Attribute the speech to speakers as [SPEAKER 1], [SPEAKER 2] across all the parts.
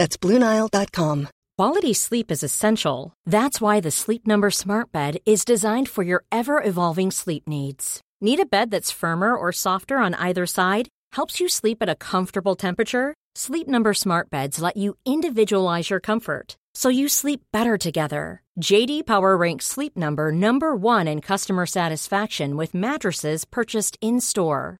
[SPEAKER 1] That's BlueNile.com.
[SPEAKER 2] Quality sleep is essential. That's why the Sleep Number Smart Bed is designed for your ever evolving sleep needs. Need a bed that's firmer or softer on either side? Helps you sleep at a comfortable temperature? Sleep Number Smart Beds let you individualize your comfort so you sleep better together. JD Power ranks Sleep Number number 1 in customer satisfaction with mattresses purchased in-store.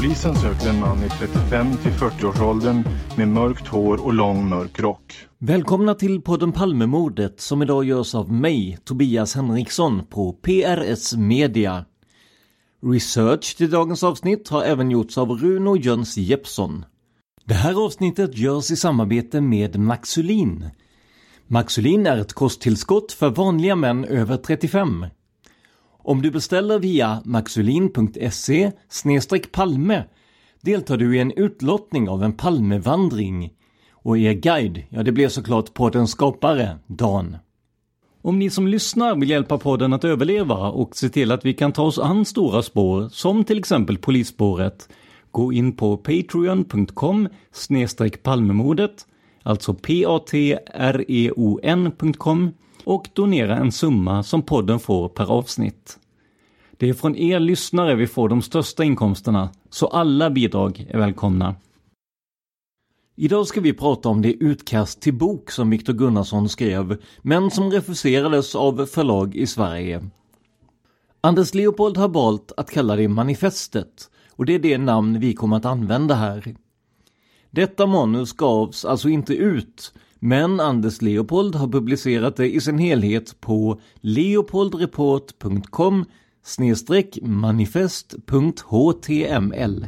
[SPEAKER 3] Polisen söker en man i 35 till 40-årsåldern med mörkt hår och lång mörk rock.
[SPEAKER 4] Välkomna till podden Palmemordet som idag görs av mig, Tobias Henriksson på PRS Media. Research till dagens avsnitt har även gjorts av Runo Jöns Jeppsson. Det här avsnittet görs i samarbete med Maxulin. Maxulin är ett kosttillskott för vanliga män över 35. Om du beställer via maxulin.se palme deltar du i en utlottning av en Palmevandring. Och er guide, ja det blir såklart poddens skapare, Dan. Om ni som lyssnar vill hjälpa podden att överleva och se till att vi kan ta oss an stora spår, som till exempel polisspåret, gå in på patreon.com palmemordet, alltså p-a-t-r-e-o-n.com och donera en summa som podden får per avsnitt. Det är från er lyssnare vi får de största inkomsterna, så alla bidrag är välkomna. Idag ska vi prata om det utkast till bok som Viktor Gunnarsson skrev, men som refuserades av förlag i Sverige. Anders Leopold har valt att kalla det Manifestet och det är det namn vi kommer att använda här. Detta manus gavs alltså inte ut, men Anders Leopold har publicerat det i sin helhet på leopoldreport.com manifest.html.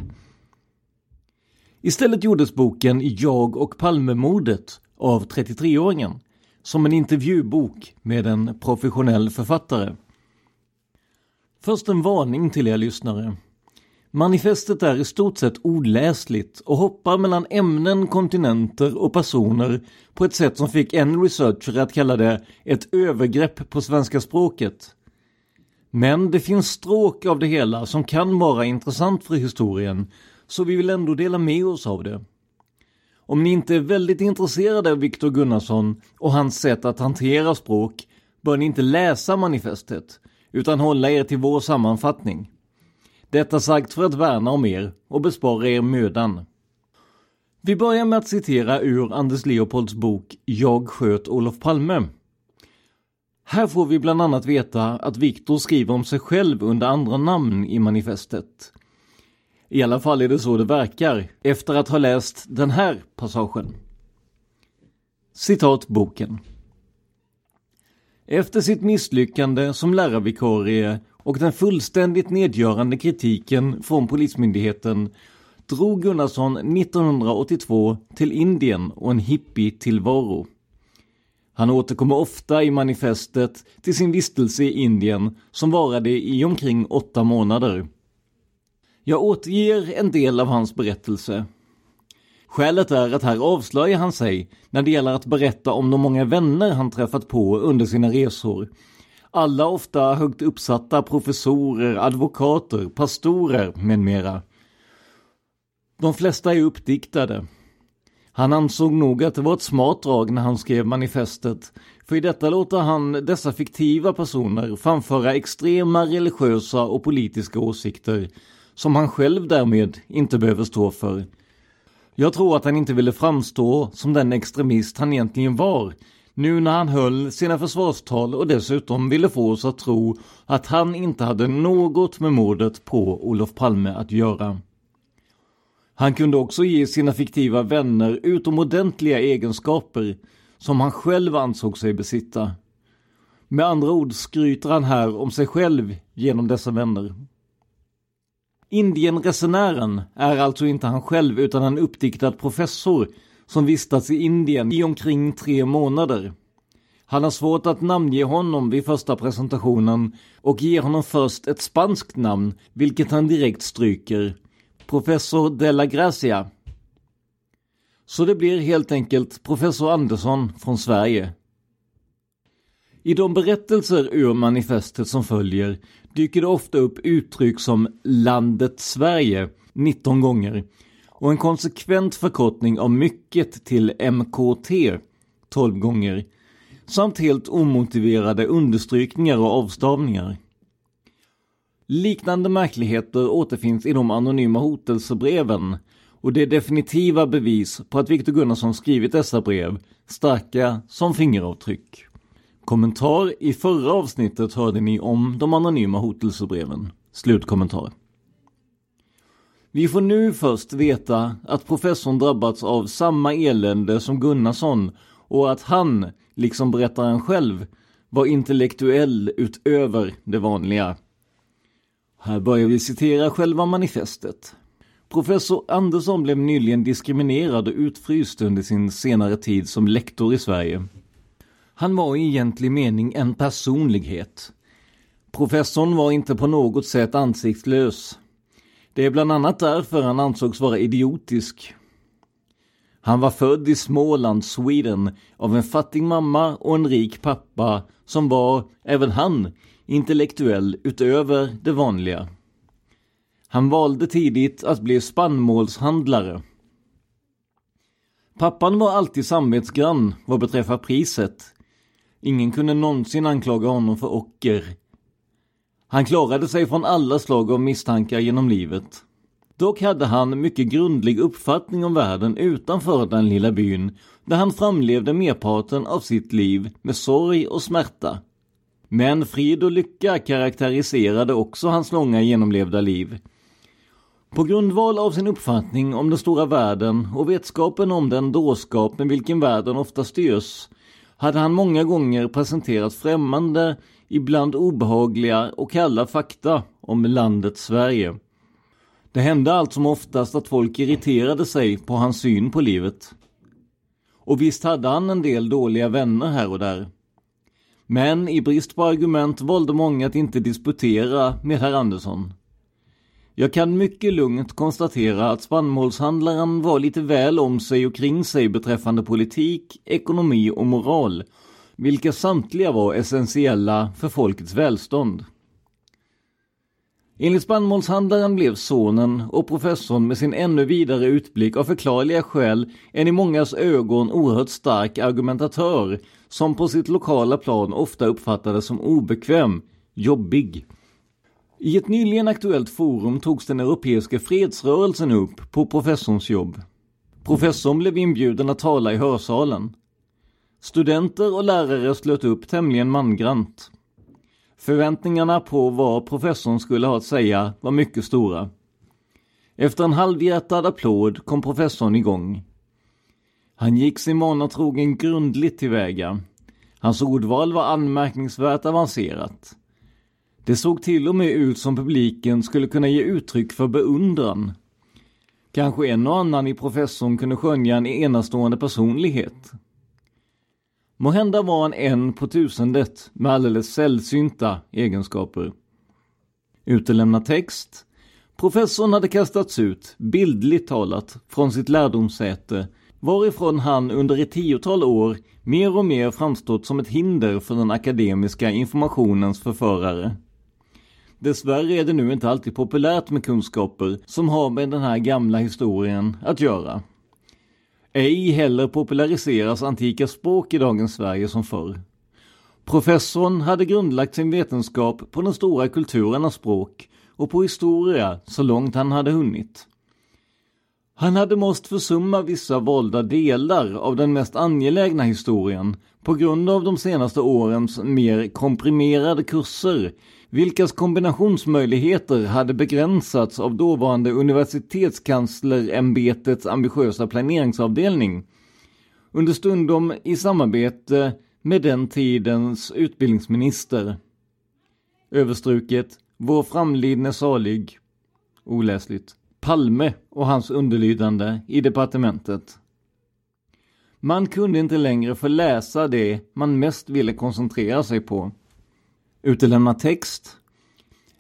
[SPEAKER 4] Istället gjordes boken Jag och Palmemordet av 33-åringen som en intervjubok med en professionell författare. Först en varning till er lyssnare. Manifestet är i stort sett oläsligt och hoppar mellan ämnen, kontinenter och personer på ett sätt som fick en researcher att kalla det ett övergrepp på svenska språket. Men det finns stråk av det hela som kan vara intressant för historien, så vi vill ändå dela med oss av det. Om ni inte är väldigt intresserade av Viktor Gunnarsson och hans sätt att hantera språk bör ni inte läsa manifestet, utan hålla er till vår sammanfattning. Detta sagt för att värna om er och bespara er mödan. Vi börjar med att citera ur Anders Leopolds bok Jag sköt Olof Palme. Här får vi bland annat veta att Viktor skriver om sig själv under andra namn i manifestet. I alla fall är det så det verkar, efter att ha läst den här passagen. Citat boken. Efter sitt misslyckande som lärarvikarie och den fullständigt nedgörande kritiken från Polismyndigheten drog Gunnarsson 1982 till Indien och en hippie-tillvaro. Han återkommer ofta i manifestet till sin vistelse i Indien som varade i omkring åtta månader. Jag återger en del av hans berättelse. Skälet är att här avslöjar han sig när det gäller att berätta om de många vänner han träffat på under sina resor. Alla ofta högt uppsatta professorer, advokater, pastorer med mera. De flesta är uppdiktade. Han ansåg nog att det var ett smart drag när han skrev manifestet, för i detta låter han dessa fiktiva personer framföra extrema religiösa och politiska åsikter som han själv därmed inte behöver stå för. Jag tror att han inte ville framstå som den extremist han egentligen var, nu när han höll sina försvarstal och dessutom ville få oss att tro att han inte hade något med mordet på Olof Palme att göra. Han kunde också ge sina fiktiva vänner utomordentliga egenskaper som han själv ansåg sig besitta. Med andra ord skryter han här om sig själv genom dessa vänner. Indienresenären är alltså inte han själv utan en uppdiktad professor som vistats i Indien i omkring tre månader. Han har svårt att namnge honom vid första presentationen och ger honom först ett spanskt namn, vilket han direkt stryker. Professor de la Gracia. Så det blir helt enkelt professor Andersson från Sverige. I de berättelser ur manifestet som följer dyker det ofta upp uttryck som landet Sverige 19 gånger och en konsekvent förkortning av mycket till MKT 12 gånger samt helt omotiverade understrykningar och avstavningar. Liknande märkligheter återfinns i de anonyma hotelsebreven och det är definitiva bevis på att Viktor Gunnarsson skrivit dessa brev, starka som fingeravtryck. Kommentar i förra avsnittet hörde ni om de anonyma hotelsebreven. Slutkommentar. Vi får nu först veta att professorn drabbats av samma elände som Gunnarsson och att han, liksom berättaren själv, var intellektuell utöver det vanliga. Här börjar vi citera själva manifestet. Professor Andersson blev nyligen diskriminerad och utfryst under sin senare tid som lektor i Sverige. Han var i egentlig mening en personlighet. Professorn var inte på något sätt ansiktslös. Det är bland annat därför han ansågs vara idiotisk. Han var född i Småland, Sweden, av en fattig mamma och en rik pappa som var, även han, intellektuell utöver det vanliga. Han valde tidigt att bli spannmålshandlare. Pappan var alltid samvetsgrann vad beträffar priset. Ingen kunde någonsin anklaga honom för ocker. Han klarade sig från alla slag av misstankar genom livet. Dock hade han mycket grundlig uppfattning om världen utanför den lilla byn där han framlevde merparten av sitt liv med sorg och smärta. Men frid och lycka karaktäriserade också hans långa genomlevda liv. På grundval av sin uppfattning om den stora världen och vetskapen om den dårskap med vilken världen ofta styrs hade han många gånger presenterat främmande, ibland obehagliga och kalla fakta om landet Sverige. Det hände allt som oftast att folk irriterade sig på hans syn på livet. Och visst hade han en del dåliga vänner här och där. Men i brist på argument valde många att inte disputera med herr Andersson. Jag kan mycket lugnt konstatera att spannmålshandlaren var lite väl om sig och kring sig beträffande politik, ekonomi och moral, vilka samtliga var essentiella för folkets välstånd. Enligt spannmålshandlaren blev sonen och professorn med sin ännu vidare utblick av förklarliga skäl en i mångas ögon oerhört stark argumentatör som på sitt lokala plan ofta uppfattades som obekväm, jobbig. I ett nyligen aktuellt forum togs den europeiska fredsrörelsen upp på professorns jobb. Professorn blev inbjuden att tala i hörsalen. Studenter och lärare slöt upp tämligen mangrant. Förväntningarna på vad professorn skulle ha att säga var mycket stora. Efter en halvhjärtad applåd kom professorn igång. Han gick sin vana trogen grundligt tillväga. Hans ordval var anmärkningsvärt avancerat. Det såg till och med ut som publiken skulle kunna ge uttryck för beundran. Kanske en och annan i professorn kunde skönja en enastående personlighet. Måhända var han en på tusendet med alldeles sällsynta egenskaper. Utelämna text. Professorn hade kastats ut, bildligt talat, från sitt lärdomssäte varifrån han under ett tiotal år mer och mer framstått som ett hinder för den akademiska informationens förförare. Dessvärre är det nu inte alltid populärt med kunskaper som har med den här gamla historien att göra. Ej heller populariseras antika språk i dagens Sverige som förr. Professorn hade grundlagt sin vetenskap på de stora kulturernas språk och på historia så långt han hade hunnit. Han hade måst försumma vissa valda delar av den mest angelägna historien på grund av de senaste årens mer komprimerade kurser, vilkas kombinationsmöjligheter hade begränsats av dåvarande universitetskanslerämbetets ambitiösa planeringsavdelning. Understundom i samarbete med den tidens utbildningsminister. Överstruket, vår framlidne salig. Oläsligt. Palme och hans underlydande i departementet. Man kunde inte längre få läsa det man mest ville koncentrera sig på. Utelämna text.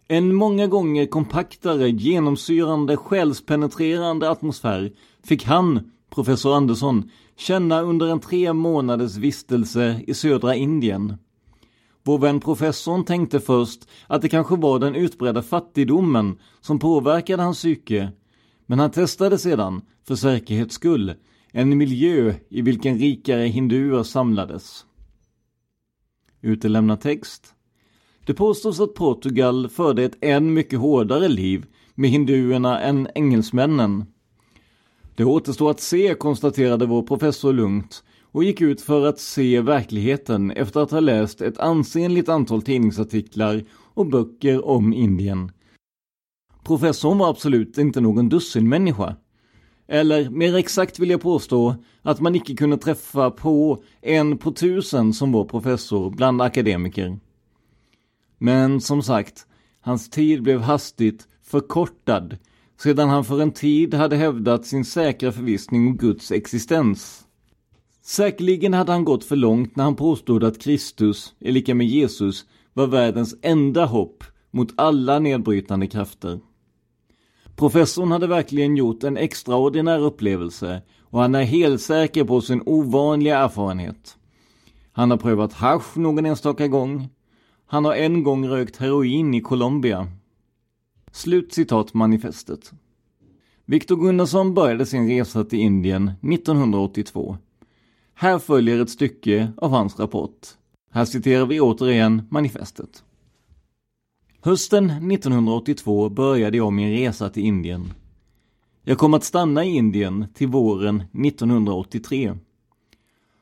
[SPEAKER 4] En många gånger kompaktare, genomsyrande, själspenetrerande atmosfär fick han, professor Andersson, känna under en tre månaders vistelse i södra Indien. Vår vän professorn tänkte först att det kanske var den utbredda fattigdomen som påverkade hans psyke. Men han testade sedan, för säkerhets skull, en miljö i vilken rikare hinduer samlades. Utelämna text. Det påstås att Portugal förde ett än mycket hårdare liv med hinduerna än engelsmännen. Det återstår att se, konstaterade vår professor lugnt och gick ut för att se verkligheten efter att ha läst ett ansenligt antal tidningsartiklar och böcker om Indien. Professorn var absolut inte någon dussinmänniska. Eller mer exakt vill jag påstå att man icke kunde träffa på en på tusen som var professor bland akademiker. Men som sagt, hans tid blev hastigt förkortad sedan han för en tid hade hävdat sin säkra förvissning om Guds existens. Säkerligen hade han gått för långt när han påstod att Kristus, är lika med Jesus, var världens enda hopp mot alla nedbrytande krafter. Professorn hade verkligen gjort en extraordinär upplevelse och han är helt säker på sin ovanliga erfarenhet. Han har prövat hash någon enstaka gång. Han har en gång rökt heroin i Colombia. Slut citat manifestet. Viktor Gunnarsson började sin resa till Indien 1982 här följer ett stycke av hans rapport. Här citerar vi återigen manifestet. Hösten 1982 började jag min resa till Indien. Jag kom att stanna i Indien till våren 1983.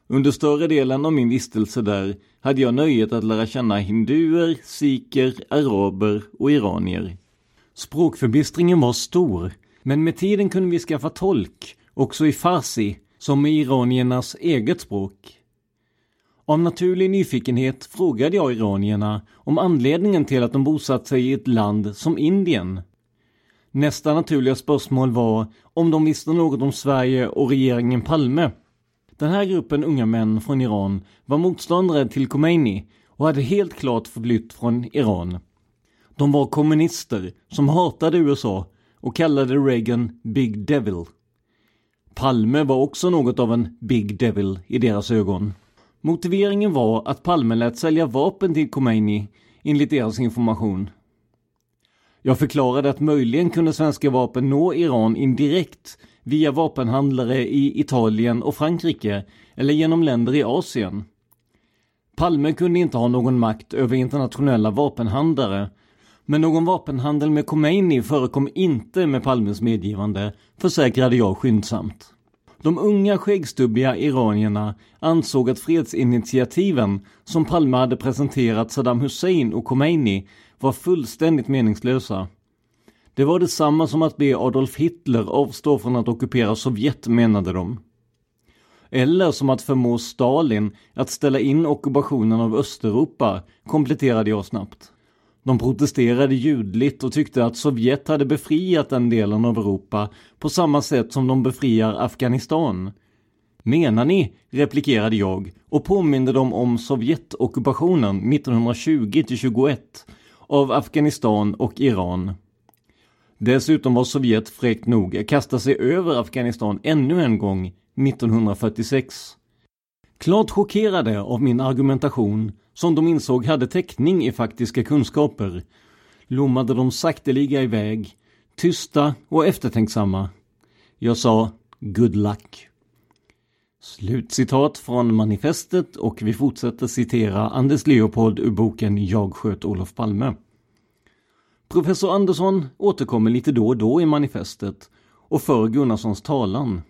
[SPEAKER 4] Under större delen av min vistelse där hade jag nöjet att lära känna hinduer, sikher, araber och iranier. Språkförbistringen var stor, men med tiden kunde vi skaffa tolk, också i farsi, som är iraniernas eget språk. Av naturlig nyfikenhet frågade jag iranierna om anledningen till att de bosatt sig i ett land som Indien. Nästa naturliga spörsmål var om de visste något om Sverige och regeringen Palme. Den här gruppen unga män från Iran var motståndare till Khomeini och hade helt klart förflytt från Iran. De var kommunister som hatade USA och kallade Reagan Big Devil. Palme var också något av en Big Devil i deras ögon. Motiveringen var att Palme lät sälja vapen till Khomeini enligt deras information. Jag förklarade att möjligen kunde svenska vapen nå Iran indirekt via vapenhandlare i Italien och Frankrike eller genom länder i Asien. Palme kunde inte ha någon makt över internationella vapenhandlare men någon vapenhandel med Khomeini förekom inte med Palmes medgivande, försäkrade jag skyndsamt. De unga skäggstubbiga iranierna ansåg att fredsinitiativen som Palme hade presenterat Saddam Hussein och Khomeini var fullständigt meningslösa. Det var detsamma som att be Adolf Hitler avstå från att ockupera Sovjet, menade de. Eller som att förmå Stalin att ställa in ockupationen av Östeuropa, kompletterade jag snabbt. De protesterade ljudligt och tyckte att Sovjet hade befriat den delen av Europa på samma sätt som de befriar Afghanistan. Menar ni? replikerade jag och påminde dem om Sovjetockupationen 1920-21 av Afghanistan och Iran. Dessutom var Sovjet fräckt nog att kasta sig över Afghanistan ännu en gång 1946. Klart chockerade av min argumentation, som de insåg hade täckning i faktiska kunskaper, lommade de sakteliga iväg, tysta och eftertänksamma. Jag sa good luck. Slutcitat från manifestet och vi fortsätter citera Anders Leopold ur boken Jag sköt Olof Palme. Professor Andersson återkommer lite då och då i manifestet och för Gunnarssons talan.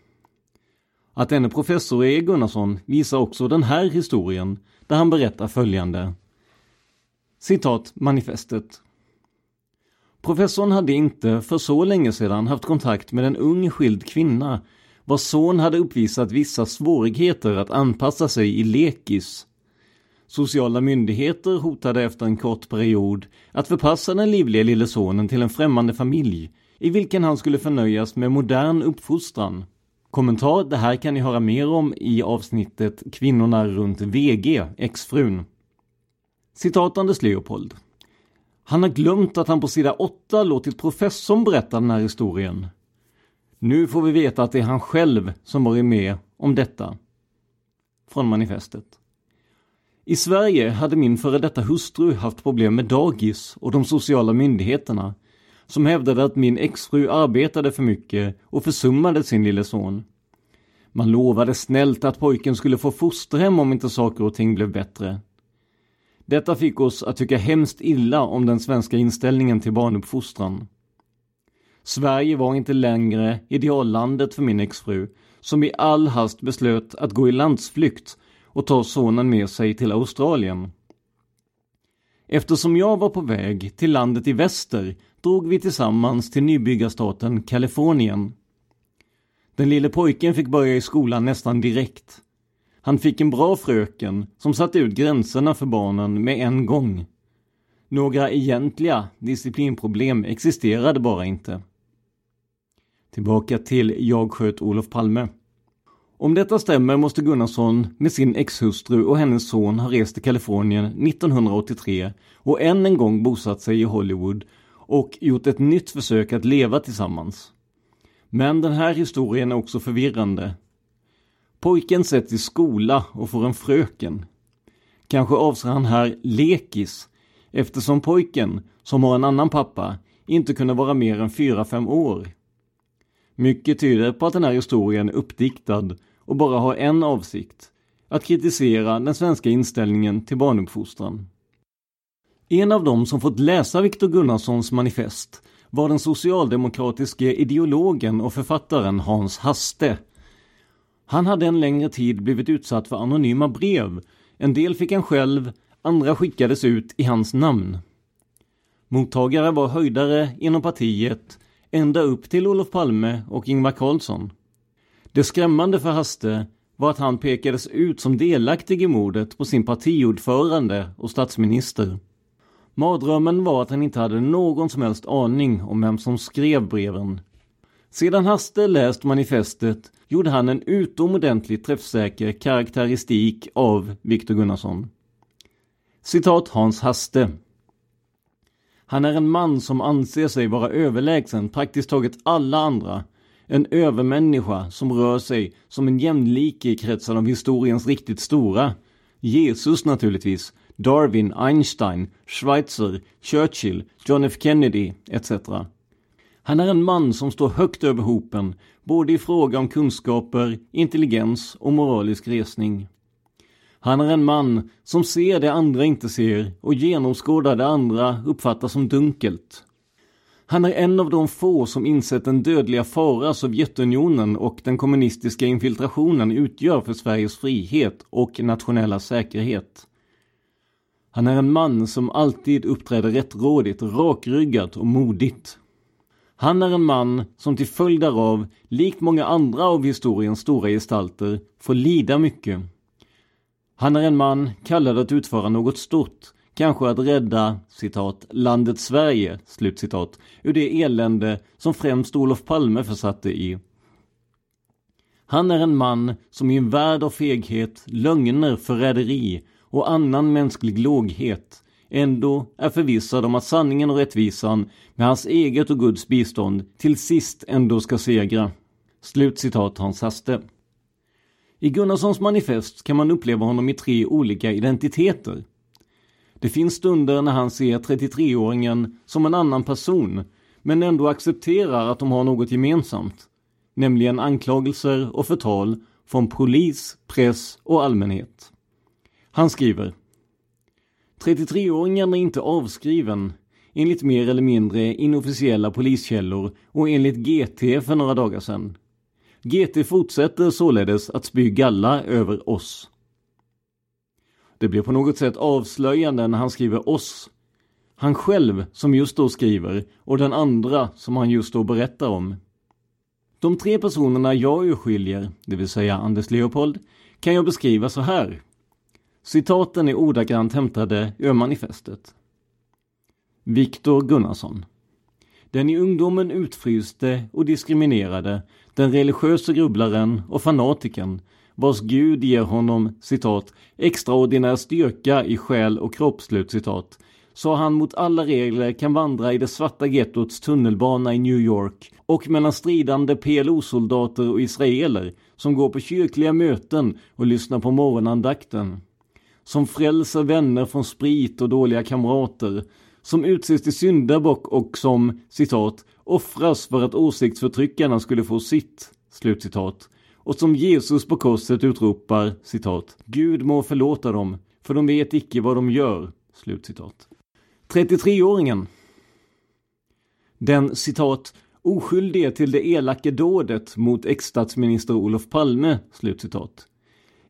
[SPEAKER 4] Att denne professor är Gunnarsson visar också den här historien där han berättar följande. Citat manifestet. Professorn hade inte för så länge sedan haft kontakt med en ung skild kvinna vars son hade uppvisat vissa svårigheter att anpassa sig i lekis. Sociala myndigheter hotade efter en kort period att förpassa den livliga lille sonen till en främmande familj i vilken han skulle förnöjas med modern uppfostran. Kommentar, det här kan ni höra mer om i avsnittet Kvinnorna runt VG, exfrun. Citat Anders Leopold. Han har glömt att han på sida 8 låtit professorn berätta den här historien. Nu får vi veta att det är han själv som varit med om detta. Från manifestet. I Sverige hade min före detta hustru haft problem med dagis och de sociala myndigheterna som hävdade att min exfru arbetade för mycket och försummade sin lille son. Man lovade snällt att pojken skulle få fosterhem om inte saker och ting blev bättre. Detta fick oss att tycka hemskt illa om den svenska inställningen till barnuppfostran. Sverige var inte längre ideallandet för min exfru, som i all hast beslöt att gå i landsflykt och ta sonen med sig till Australien. Eftersom jag var på väg till landet i väster drog vi tillsammans till nybyggarstaten Kalifornien. Den lille pojken fick börja i skolan nästan direkt. Han fick en bra fröken som satte ut gränserna för barnen med en gång. Några egentliga disciplinproblem existerade bara inte. Tillbaka till Jag sköt Olof Palme. Om detta stämmer måste Gunnarsson med sin exhustru och hennes son ha rest till Kalifornien 1983 och än en gång bosatt sig i Hollywood och gjort ett nytt försök att leva tillsammans. Men den här historien är också förvirrande. Pojken sätts i skola och får en fröken. Kanske avser han här lekis eftersom pojken, som har en annan pappa, inte kunde vara mer än 4-5 år. Mycket tyder på att den här historien är uppdiktad och bara har en avsikt, att kritisera den svenska inställningen till barnuppfostran. En av dem som fått läsa Viktor Gunnarssons manifest var den socialdemokratiske ideologen och författaren Hans Haste. Han hade en längre tid blivit utsatt för anonyma brev. En del fick han själv, andra skickades ut i hans namn. Mottagare var höjdare inom partiet, ända upp till Olof Palme och Ingvar Carlsson. Det skrämmande för Haste var att han pekades ut som delaktig i mordet på sin partiordförande och statsminister. Mardrömmen var att han inte hade någon som helst aning om vem som skrev breven. Sedan Haste läst manifestet gjorde han en utomordentligt träffsäker karaktäristik av Viktor Gunnarsson. Citat Hans Haste. Han är en man som anser sig vara överlägsen praktiskt taget alla andra. En övermänniska som rör sig som en jämlike i kretsen av historiens riktigt stora. Jesus naturligtvis, Darwin, Einstein, Schweitzer, Churchill, John F Kennedy etc. Han är en man som står högt över hopen, både i fråga om kunskaper, intelligens och moralisk resning. Han är en man som ser det andra inte ser och genomskådar det andra uppfattar som dunkelt. Han är en av de få som insett den dödliga fara Sovjetunionen och den kommunistiska infiltrationen utgör för Sveriges frihet och nationella säkerhet. Han är en man som alltid uppträder rättrådigt, rakryggat och modigt. Han är en man som till följd därav, likt många andra av historiens stora gestalter, får lida mycket. Han är en man kallad att utföra något stort, kanske att rädda citat, landet Sverige, slutcitat, ur det elände som främst Olof Palme försatte i. Han är en man som i en värld av feghet, lögner, förräderi och annan mänsklig låghet ändå är förvissad om att sanningen och rättvisan med hans eget och Guds bistånd till sist ändå ska segra. Slut citat Hans Haste. I Gunnarssons manifest kan man uppleva honom i tre olika identiteter. Det finns stunder när han ser 33-åringen som en annan person, men ändå accepterar att de har något gemensamt. Nämligen anklagelser och förtal från polis, press och allmänhet. Han skriver 33-åringen är inte avskriven, enligt mer eller mindre inofficiella poliskällor och enligt GT för några dagar sedan. GT fortsätter således att spy galla över oss. Det blir på något sätt avslöjande när han skriver oss. Han själv som just då skriver och den andra som han just då berättar om. De tre personerna jag urskiljer, det vill säga Anders Leopold, kan jag beskriva så här. Citaten är ordagrant hämtade ur manifestet. Viktor Gunnarsson. Den i ungdomen utfryste och diskriminerade, den religiösa grubblaren och fanatiken, vars Gud ger honom, citat, extraordinär styrka i själ och kropp, slut citat, så han mot alla regler kan vandra i det svarta gettots tunnelbana i New York och mellan stridande PLO-soldater och israeler som går på kyrkliga möten och lyssnar på morgonandakten. Som frälser vänner från sprit och dåliga kamrater, som utses till syndabock och som, citat, offras för att åsiktsförtryckarna skulle få sitt, slutcitat. Och som Jesus på korset utropar, citat, Gud må förlåta dem, för de vet icke vad de gör, slutcitat. 33-åringen. Den, citat, oskyldige till det elaka dådet mot ex-statsminister Olof Palme, slutcitat.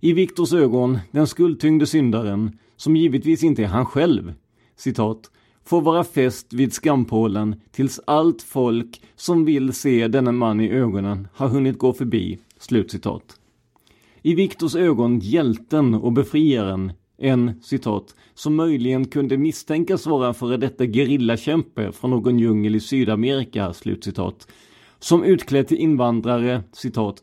[SPEAKER 4] I Viktors ögon den skuldtyngde syndaren, som givetvis inte är han själv, citat, får vara fäst vid skampålen tills allt folk som vill se denne man i ögonen har hunnit gå förbi. Slutcitat. I Viktors ögon hjälten och befriaren, en citat, som möjligen kunde misstänkas vara före detta gerillakämpe från någon djungel i Sydamerika, slutcitat, som utklädd till invandrare, citat.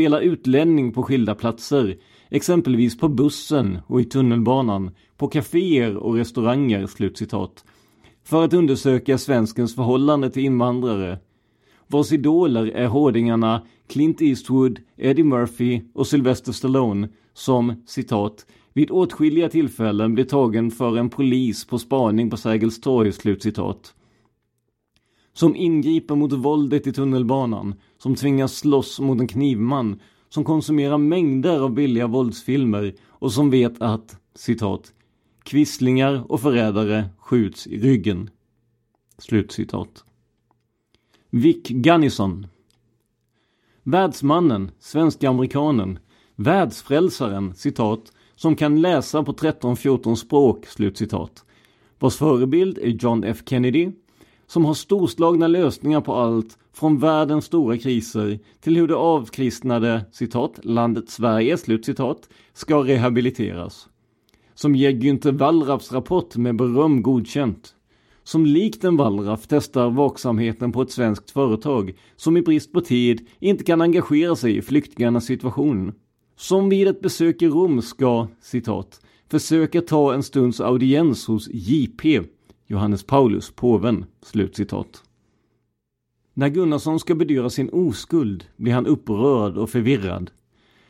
[SPEAKER 4] Spela utlänning på skilda platser, exempelvis på bussen och i tunnelbanan, på kaféer och restauranger, slutcitat. För att undersöka svenskens förhållande till invandrare. Vars idoler är hårdingarna Clint Eastwood, Eddie Murphy och Sylvester Stallone som, citat, vid åtskilliga tillfällen blir tagen för en polis på spaning på Sergels torg, slutcitat som ingriper mot våldet i tunnelbanan, som tvingas slåss mot en knivman, som konsumerar mängder av billiga våldsfilmer och som vet att, citat, kvisslingar och förrädare skjuts i ryggen. Slutcitat. Vic Gunnison Världsmannen, svensk-amerikanen, världsfrälsaren, citat, som kan läsa på 13-14 språk, slutcitat. Vars förebild är John F Kennedy, som har storslagna lösningar på allt från världens stora kriser till hur det avkristnade, citat, landet Sverige, slut citat, ska rehabiliteras. Som ger Günther Wallraffs rapport med beröm godkänt som likt en wallraff testar vaksamheten på ett svenskt företag som i brist på tid inte kan engagera sig i flyktingarnas situation. Som vid ett besök i Rom ska, citat, försöka ta en stunds audiens hos JP, Johannes Paulus, påven, slutcitat. När Gunnarsson ska bedyra sin oskuld blir han upprörd och förvirrad.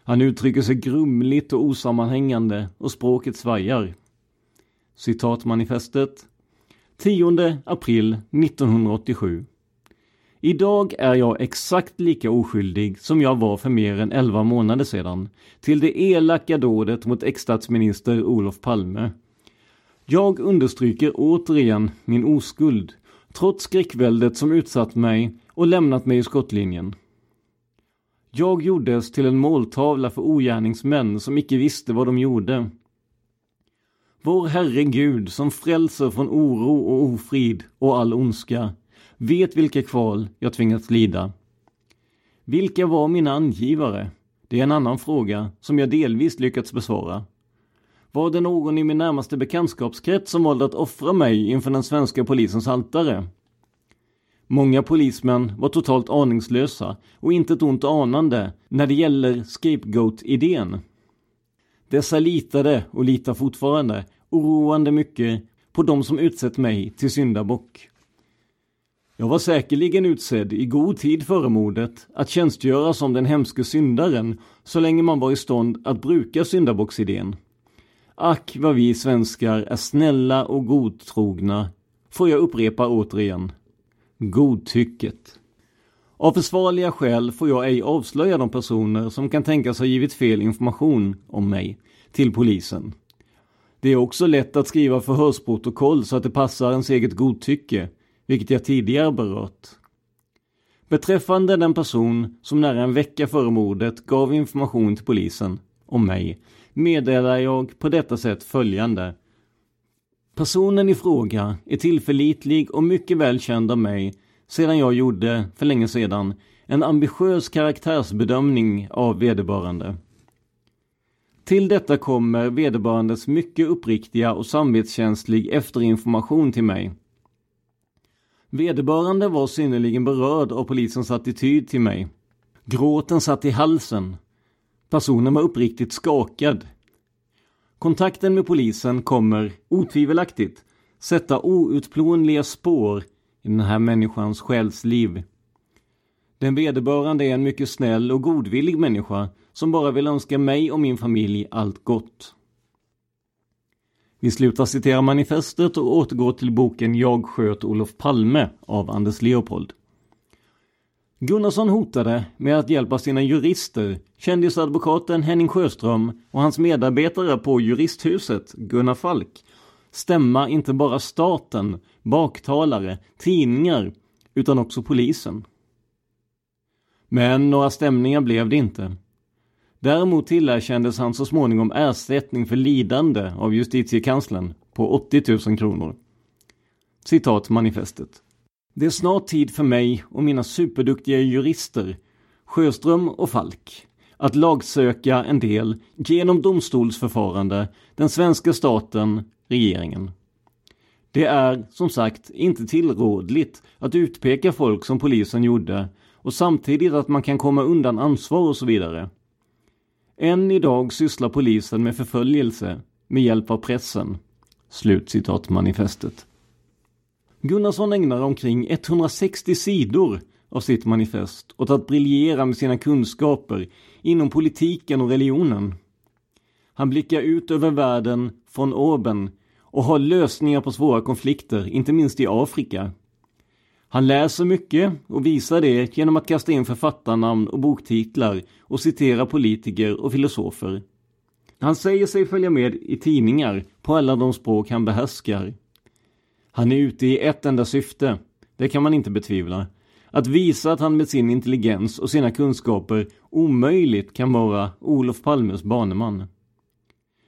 [SPEAKER 4] Han uttrycker sig grumligt och osammanhängande och språket svajar. Citatmanifestet 10 april 1987. Idag är jag exakt lika oskyldig som jag var för mer än 11 månader sedan till det elaka dådet mot ex-statsminister Olof Palme. Jag understryker återigen min oskuld trots skräckväldet som utsatt mig och lämnat mig i skottlinjen. Jag gjordes till en måltavla för ogärningsmän som icke visste vad de gjorde. Vår Herre Gud som frälser från oro och ofrid och all ondska vet vilka kval jag tvingats lida. Vilka var mina angivare? Det är en annan fråga som jag delvis lyckats besvara. Var det någon i min närmaste bekantskapskrets som valde att offra mig inför den svenska polisens altare? Många polismän var totalt aningslösa och inte ett ont anande när det gäller scapegoat-idén. Dessa litade och litar fortfarande oroande mycket på de som utsett mig till syndabock. Jag var säkerligen utsedd i god tid före mordet att tjänstgöra som den hemske syndaren så länge man var i stånd att bruka syndabocksidén. Ack vad vi svenskar är snälla och godtrogna, får jag upprepa återigen. Godtycket. Av försvarliga skäl får jag ej avslöja de personer som kan tänkas ha givit fel information om mig till polisen. Det är också lätt att skriva förhörsprotokoll så att det passar ens eget godtycke, vilket jag tidigare berört. Beträffande den person som nära en vecka före mordet gav information till polisen om mig meddelar jag på detta sätt följande. Personen i fråga är tillförlitlig och mycket väl känd av mig sedan jag gjorde, för länge sedan, en ambitiös karaktärsbedömning av vederbörande. Till detta kommer vederbörandes mycket uppriktiga och samvetskänslig efterinformation till mig. Vederbörande var synnerligen berörd av polisens attityd till mig. Gråten satt i halsen. Personen var uppriktigt skakad. Kontakten med polisen kommer, otvivelaktigt, sätta outplånliga spår i den här människans själsliv. Den vederbörande är en mycket snäll och godvillig människa som bara vill önska mig och min familj allt gott. Vi slutar citera manifestet och återgår till boken Jag sköt Olof Palme av Anders Leopold. Gunnarsson hotade med att hjälpa sina jurister, kändisadvokaten Henning Sjöström och hans medarbetare på juristhuset, Gunnar Falk, stämma inte bara staten, baktalare, tidningar, utan också polisen. Men några stämningar blev det inte. Däremot tillerkändes han så småningom ersättning för lidande av justitiekanslern på 80 000 kronor. Citat manifestet. Det är snart tid för mig och mina superduktiga jurister, Sjöström och Falk, att lagsöka en del genom domstolsförfarande den svenska staten, regeringen. Det är, som sagt, inte tillrådligt att utpeka folk som polisen gjorde och samtidigt att man kan komma undan ansvar och så vidare. Än idag sysslar polisen med förföljelse med hjälp av pressen. Slutcitat manifestet. Gunnarsson ägnar omkring 160 sidor av sitt manifest åt att briljera med sina kunskaper inom politiken och religionen. Han blickar ut över världen från orben och har lösningar på svåra konflikter, inte minst i Afrika. Han läser mycket och visar det genom att kasta in författarnamn och boktitlar och citera politiker och filosofer. Han säger sig följa med i tidningar på alla de språk han behärskar. Han är ute i ett enda syfte, det kan man inte betvivla. Att visa att han med sin intelligens och sina kunskaper omöjligt kan vara Olof Palmes baneman.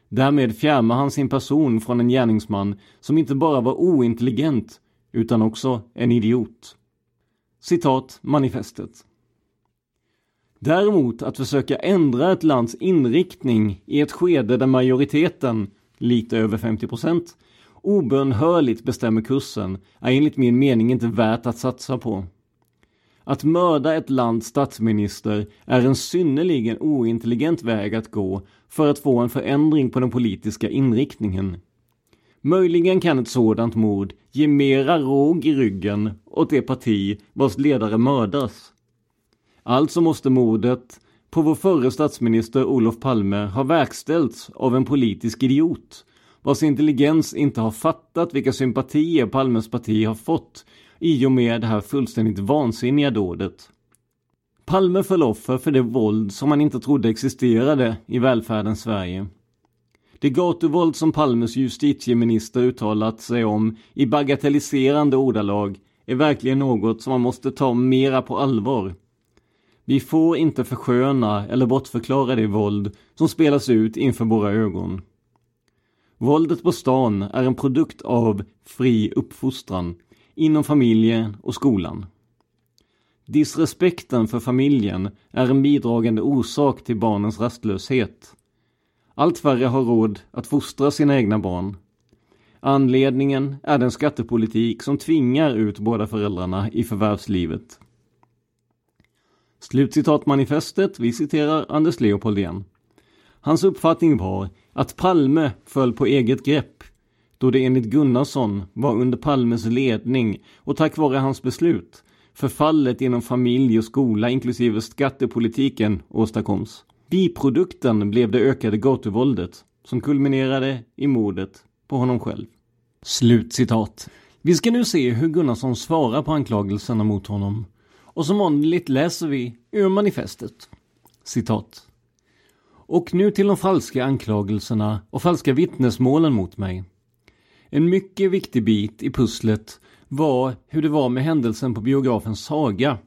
[SPEAKER 4] Därmed fjärmar han sin person från en gärningsman som inte bara var ointelligent utan också en idiot. Citat manifestet. Däremot att försöka ändra ett lands inriktning i ett skede där majoriteten, lite över 50 procent, obönhörligt bestämmer kursen är enligt min mening inte värt att satsa på. Att mörda ett lands statsminister är en synnerligen ointelligent väg att gå för att få en förändring på den politiska inriktningen. Möjligen kan ett sådant mord ge mera råg i ryggen åt det parti vars ledare mördas. Alltså måste mordet på vår förre statsminister Olof Palme ha verkställts av en politisk idiot vars intelligens inte har fattat vilka sympatier Palmes parti har fått i och med det här fullständigt vansinniga dådet. Palme föll offer för det våld som man inte trodde existerade i välfärdens Sverige. Det gatuvåld som Palmes justitieminister uttalat sig om i bagatelliserande ordalag är verkligen något som man måste ta mera på allvar. Vi får inte försköna eller bortförklara det våld som spelas ut inför våra ögon. Våldet på stan är en produkt av fri uppfostran inom familjen och skolan. Disrespekten för familjen är en bidragande orsak till barnens rastlöshet. Allt färre har råd att fostra sina egna barn. Anledningen är den skattepolitik som tvingar ut båda föräldrarna i förvärvslivet. Slutcitatmanifestet vi citerar Anders Leopold igen. Hans uppfattning var att Palme föll på eget grepp då det enligt Gunnarsson var under Palmes ledning och tack vare hans beslut förfallet inom familj och skola inklusive skattepolitiken åstadkoms. Biprodukten blev det ökade gatuvåldet som kulminerade i mordet på honom själv. Slutcitat. Vi ska nu se hur Gunnarsson svarar på anklagelserna mot honom. Och som vanligt läser vi ur manifestet. Citat. Och nu till de falska anklagelserna och falska vittnesmålen mot mig. En mycket viktig bit i pusslet var hur det var med händelsen på biografen Saga.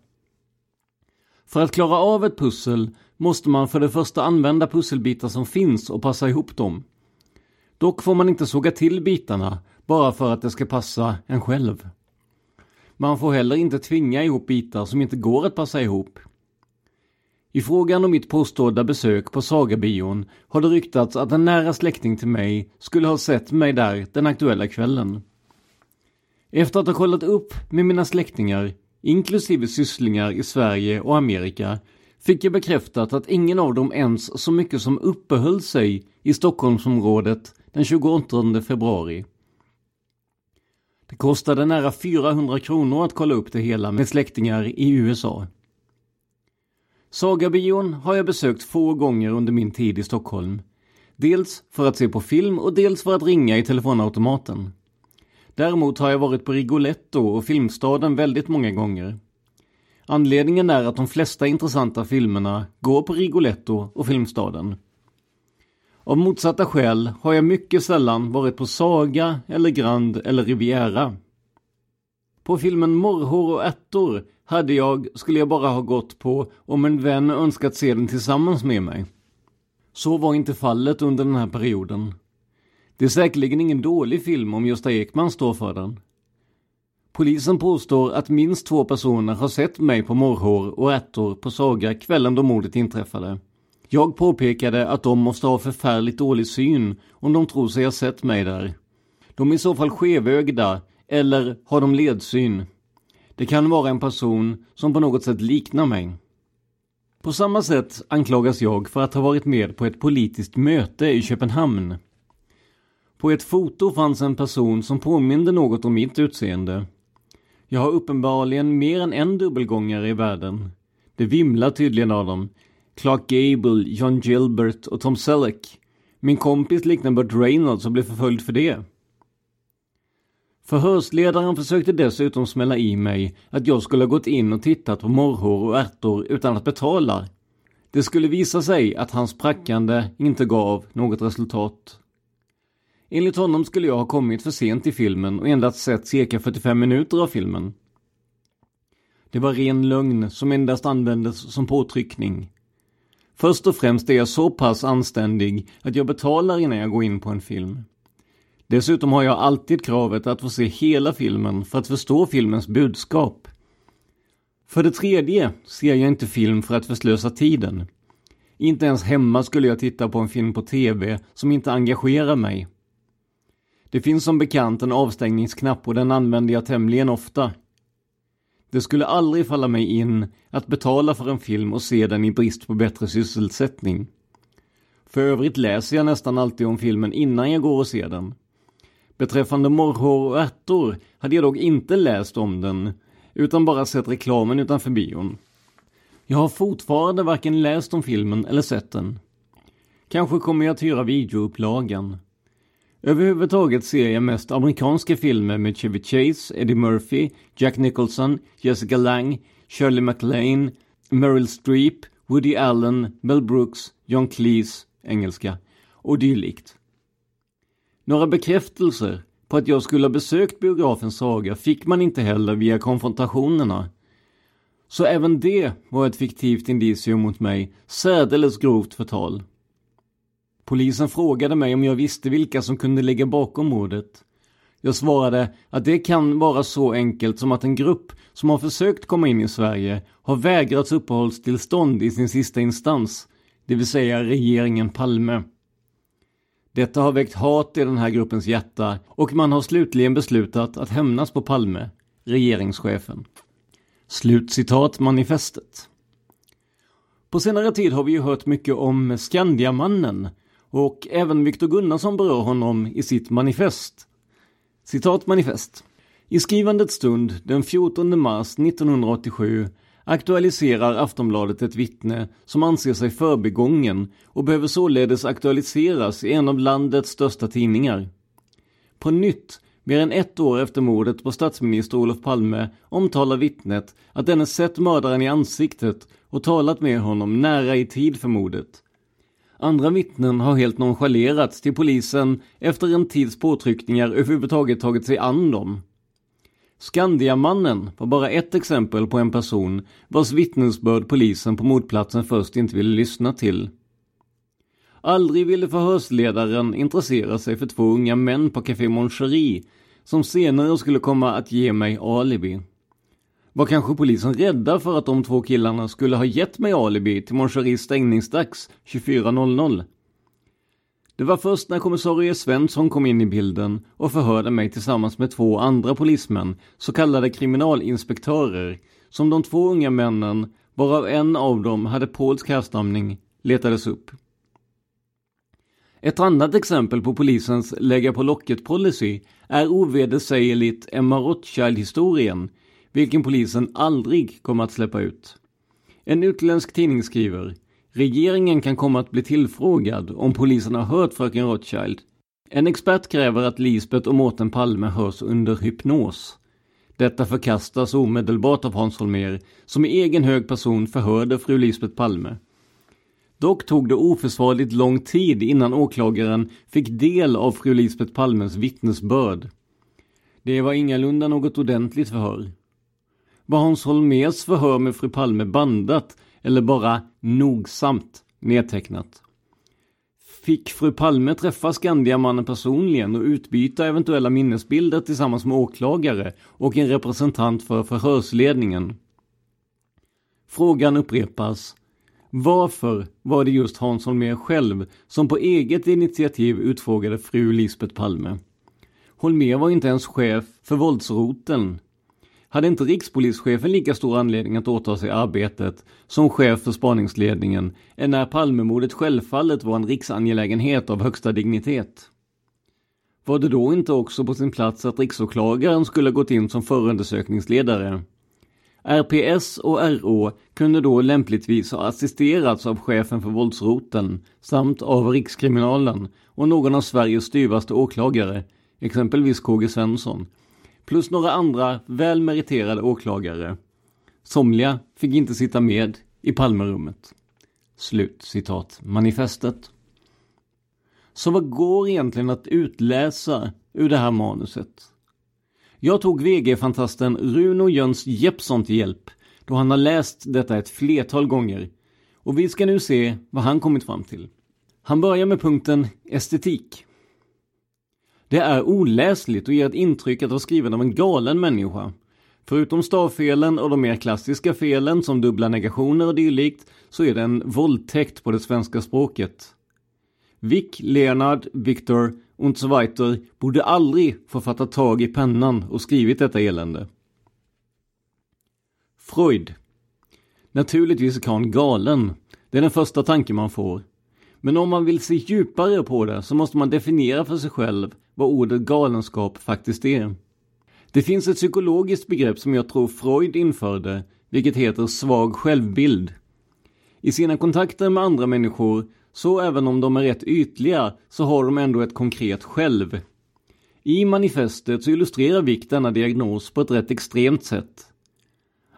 [SPEAKER 4] För att klara av ett pussel måste man för det första använda pusselbitar som finns och passa ihop dem. Dock får man inte såga till bitarna bara för att det ska passa en själv. Man får heller inte tvinga ihop bitar som inte går att passa ihop. I frågan om mitt påstådda besök på Sagabion har det ryktats att en nära släkting till mig skulle ha sett mig där den aktuella kvällen. Efter att ha kollat upp med mina släktingar, inklusive sysslingar i Sverige och Amerika, fick jag bekräftat att ingen av dem ens så mycket som uppehöll sig i Stockholmsområdet den 28 februari. Det kostade nära 400 kronor att kolla upp det hela med släktingar i USA. Sagabion har jag besökt få gånger under min tid i Stockholm. Dels för att se på film och dels för att ringa i telefonautomaten. Däremot har jag varit på Rigoletto och Filmstaden väldigt många gånger. Anledningen är att de flesta intressanta filmerna går på Rigoletto och Filmstaden. Av motsatta skäl har jag mycket sällan varit på Saga eller Grand eller Riviera. På filmen Morrhår och ärtor hade jag, skulle jag bara ha gått på om en vän önskat se den tillsammans med mig. Så var inte fallet under den här perioden. Det är säkerligen ingen dålig film om Gösta Ekman står för den. Polisen påstår att minst två personer har sett mig på morrhår och ärtor på Saga kvällen då mordet inträffade. Jag påpekade att de måste ha förfärligt dålig syn om de tror sig ha sett mig där. De är i så fall skevögda eller har de ledsyn. Det kan vara en person som på något sätt liknar mig. På samma sätt anklagas jag för att ha varit med på ett politiskt möte i Köpenhamn. På ett foto fanns en person som påminde något om mitt utseende. Jag har uppenbarligen mer än en dubbelgångare i världen. Det vimlar tydligen av dem. Clark Gable, John Gilbert och Tom Selleck. Min kompis liknar Burt Reynolds och blev förföljd för det. Förhörsledaren försökte dessutom smälla i mig att jag skulle ha gått in och tittat på morrhår och ärtor utan att betala. Det skulle visa sig att hans prackande inte gav något resultat. Enligt honom skulle jag ha kommit för sent i filmen och endast sett cirka 45 minuter av filmen. Det var ren lögn som endast användes som påtryckning. Först och främst är jag så pass anständig att jag betalar innan jag går in på en film. Dessutom har jag alltid kravet att få se hela filmen för att förstå filmens budskap. För det tredje ser jag inte film för att förslösa tiden. Inte ens hemma skulle jag titta på en film på TV som inte engagerar mig. Det finns som bekant en avstängningsknapp och den använder jag tämligen ofta. Det skulle aldrig falla mig in att betala för en film och se den i brist på bättre sysselsättning. För övrigt läser jag nästan alltid om filmen innan jag går och ser den. Beträffande morrhår och ärtor hade jag dock inte läst om den, utan bara sett reklamen utanför bion. Jag har fortfarande varken läst om filmen eller sett den. Kanske kommer jag att hyra videoupplagan. Överhuvudtaget ser jag mest amerikanska filmer med Chevy Chase, Eddie Murphy, Jack Nicholson, Jessica Lange, Shirley MacLaine, Meryl Streep, Woody Allen, Mel Brooks, John Cleese, engelska, och dylikt. Några bekräftelser på att jag skulle ha besökt biografen Saga fick man inte heller via konfrontationerna. Så även det var ett fiktivt indicium mot mig, särdeles grovt förtal. Polisen frågade mig om jag visste vilka som kunde ligga bakom mordet. Jag svarade att det kan vara så enkelt som att en grupp som har försökt komma in i Sverige har vägrats uppehållstillstånd i sin sista instans, det vill säga regeringen Palme. Detta har väckt hat i den här gruppens hjärta och man har slutligen beslutat att hämnas på Palme, regeringschefen. Slutcitat manifestet. På senare tid har vi ju hört mycket om Skandiamannen och även Viktor Gunnarsson berör honom i sitt manifest. Citat manifest. I skrivandets stund den 14 mars 1987 aktualiserar Aftonbladet ett vittne som anser sig förbigången och behöver således aktualiseras i en av landets största tidningar. På nytt, mer än ett år efter mordet på statsminister Olof Palme, omtalar vittnet att denne sett mördaren i ansiktet och talat med honom nära i tid för mordet. Andra vittnen har helt nonchalerats till polisen efter en tids påtryckningar överhuvudtaget tagit sig an dem. Skandiamannen var bara ett exempel på en person vars vittnesbörd polisen på mordplatsen först inte ville lyssna till. Aldrig ville förhörsledaren intressera sig för två unga män på Café Mon som senare skulle komma att ge mig alibi. Var kanske polisen rädda för att de två killarna skulle ha gett mig alibi till Mon stängningsdags 24.00? Det var först när kommissarie Svensson kom in i bilden och förhörde mig tillsammans med två andra polismän, så kallade kriminalinspektörer, som de två unga männen, varav en av dem hade polsk härstamning, letades upp. Ett annat exempel på polisens lägga på locket-policy är ovedersägligt Emma Rothschild-historien, vilken polisen aldrig kommer att släppa ut. En utländsk tidning skriver Regeringen kan komma att bli tillfrågad om polisen har hört fröken Rothschild. En expert kräver att Lisbeth och Mårten Palme hörs under hypnos. Detta förkastas omedelbart av Hans Holmér, som i egen hög person förhörde fru Lisbeth Palme. Dock tog det oförsvarligt lång tid innan åklagaren fick del av fru Lisbeth Palmes vittnesbörd. Det var ingalunda något ordentligt förhör. Var Hans Holmérs förhör med fru Palme bandat eller bara nogsamt nedtecknat. Fick fru Palme träffa Skandiamannen personligen och utbyta eventuella minnesbilder tillsammans med åklagare och en representant för förhörsledningen? Frågan upprepas. Varför var det just Hans Holmér själv som på eget initiativ utfrågade fru Lisbeth Palme? Holmér var inte ens chef för våldsroteln hade inte rikspolischefen lika stor anledning att åta sig arbetet som chef för spaningsledningen än när Palmemordet självfallet var en riksangelägenhet av högsta dignitet? Var det då inte också på sin plats att riksåklagaren skulle gått in som förundersökningsledare? RPS och RÅ kunde då lämpligtvis ha assisterats av chefen för våldsroten samt av Rikskriminalen och någon av Sveriges styvaste åklagare, exempelvis KG Svensson, plus några andra väl meriterade åklagare. Somliga fick inte sitta med i Palmerummet. Slut citat manifestet. Så vad går egentligen att utläsa ur det här manuset? Jag tog VG-fantasten Runo Jöns Jeppsson till hjälp då han har läst detta ett flertal gånger och vi ska nu se vad han kommit fram till. Han börjar med punkten estetik. Det är oläsligt och ger ett intryck att vara skriven av en galen människa. Förutom stavfelen och de mer klassiska felen som dubbla negationer och dylikt så är det en våldtäkt på det svenska språket. Vic, Leonard, Victor und so weiter borde aldrig få fatta tag i pennan och skrivit detta elände. Freud. Naturligtvis är karln galen. Det är den första tanken man får. Men om man vill se djupare på det så måste man definiera för sig själv vad ordet galenskap faktiskt är. Det finns ett psykologiskt begrepp som jag tror Freud införde, vilket heter svag självbild. I sina kontakter med andra människor, så även om de är rätt ytliga, så har de ändå ett konkret själv. I manifestet så illustrerar Wick denna diagnos på ett rätt extremt sätt.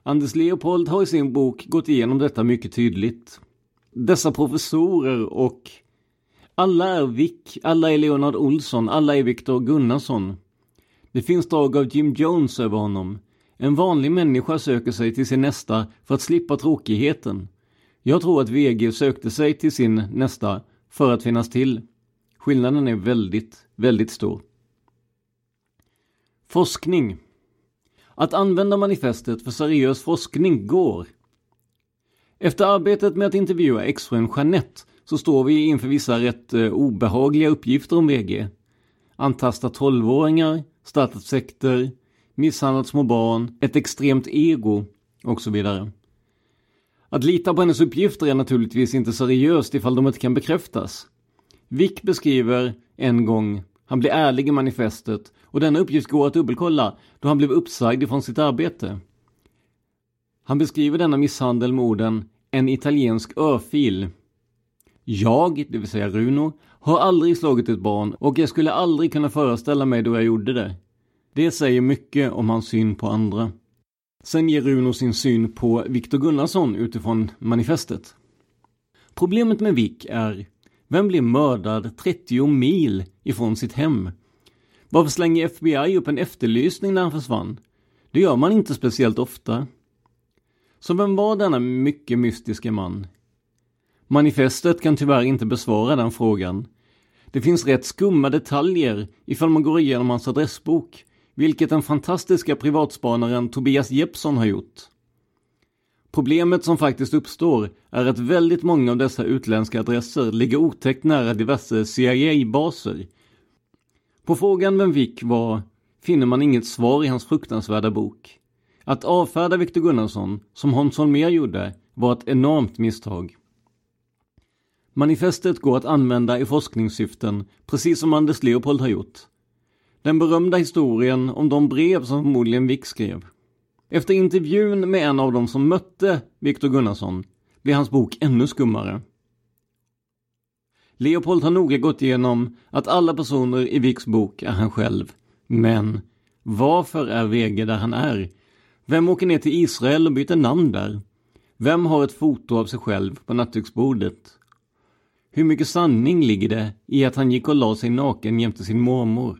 [SPEAKER 4] Anders Leopold har i sin bok gått igenom detta mycket tydligt. Dessa professorer och alla är Vick, alla är Leonard Olsson, alla är Viktor Gunnarsson. Det finns drag av Jim Jones över honom. En vanlig människa söker sig till sin nästa för att slippa tråkigheten. Jag tror att VG sökte sig till sin nästa för att finnas till. Skillnaden är väldigt, väldigt stor. Forskning. Att använda manifestet för seriös forskning går. Efter arbetet med att intervjua exfrun Jeanette så står vi inför vissa rätt eh, obehagliga uppgifter om VG. Antastat tolvåringar, startat sekter, misshandlat små barn, ett extremt ego och så vidare. Att lita på hennes uppgifter är naturligtvis inte seriöst ifall de inte kan bekräftas. Vick beskriver en gång, han blir ärlig i manifestet och denna uppgift går att dubbelkolla då han blev uppsagd ifrån sitt arbete. Han beskriver denna misshandel med orden en italiensk örfil. Jag, det vill säga Runo, har aldrig slagit ett barn och jag skulle aldrig kunna föreställa mig då jag gjorde det. Det säger mycket om hans syn på andra. Sen ger Runo sin syn på Viktor Gunnarsson utifrån manifestet. Problemet med Vick är, vem blir mördad 30 mil ifrån sitt hem? Varför slänger FBI upp en efterlysning när han försvann? Det gör man inte speciellt ofta. Så vem var denna mycket mystiska man? Manifestet kan tyvärr inte besvara den frågan. Det finns rätt skumma detaljer ifall man går igenom hans adressbok, vilket den fantastiska privatspanaren Tobias Jeppsson har gjort. Problemet som faktiskt uppstår är att väldigt många av dessa utländska adresser ligger otäckt nära diverse CIA-baser. På frågan vem Vick var finner man inget svar i hans fruktansvärda bok. Att avfärda Viktor Gunnarsson, som Hans Holmér gjorde, var ett enormt misstag. Manifestet går att använda i forskningssyften, precis som Anders Leopold har gjort. Den berömda historien om de brev som förmodligen Wick skrev. Efter intervjun med en av dem som mötte Viktor Gunnarsson blir hans bok ännu skummare. Leopold har noga gått igenom att alla personer i Wicks bok är han själv. Men varför är Wege där han är? Vem åker ner till Israel och byter namn där? Vem har ett foto av sig själv på nattduksbordet? Hur mycket sanning ligger det i att han gick och la sig naken jämte sin mormor?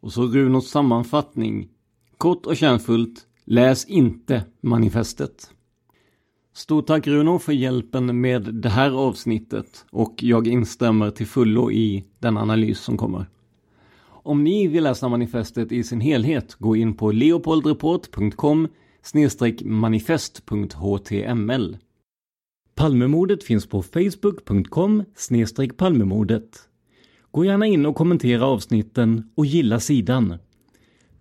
[SPEAKER 4] Och så Runos sammanfattning. Kort och kärnfullt, läs inte manifestet. Stort tack Runo för hjälpen med det här avsnittet och jag instämmer till fullo i den analys som kommer. Om ni vill läsa manifestet i sin helhet, gå in på leopoldreport.com manifest.html. Palmemordet finns på facebook.com palmemordet. Gå gärna in och kommentera avsnitten och gilla sidan.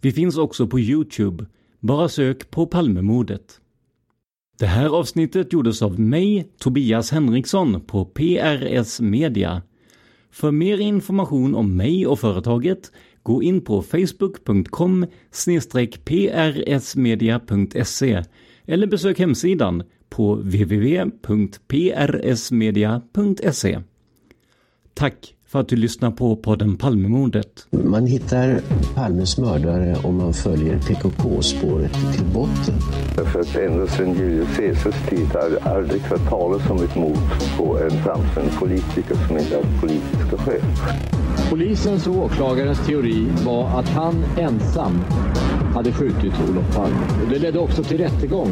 [SPEAKER 4] Vi finns också på Youtube. Bara sök på Palmemordet. Det här avsnittet gjordes av mig, Tobias Henriksson på PRS Media. För mer information om mig och företaget, gå in på facebook.com prsmedia.se eller besök hemsidan på www.prsmedia.se. Tack för att du lyssnar på podden Palmemordet.
[SPEAKER 5] Man hittar Palmes mördare om man följer PKK-spåret till botten.
[SPEAKER 6] Därför att ända sedan Julius Caesars tid har det aldrig hört talas om ett mord på en framstående politiker som inte har politiska skäl.
[SPEAKER 7] Polisens och åklagarens teori var att han ensam hade skjutit Olof Palme. Och det ledde också till rättegång.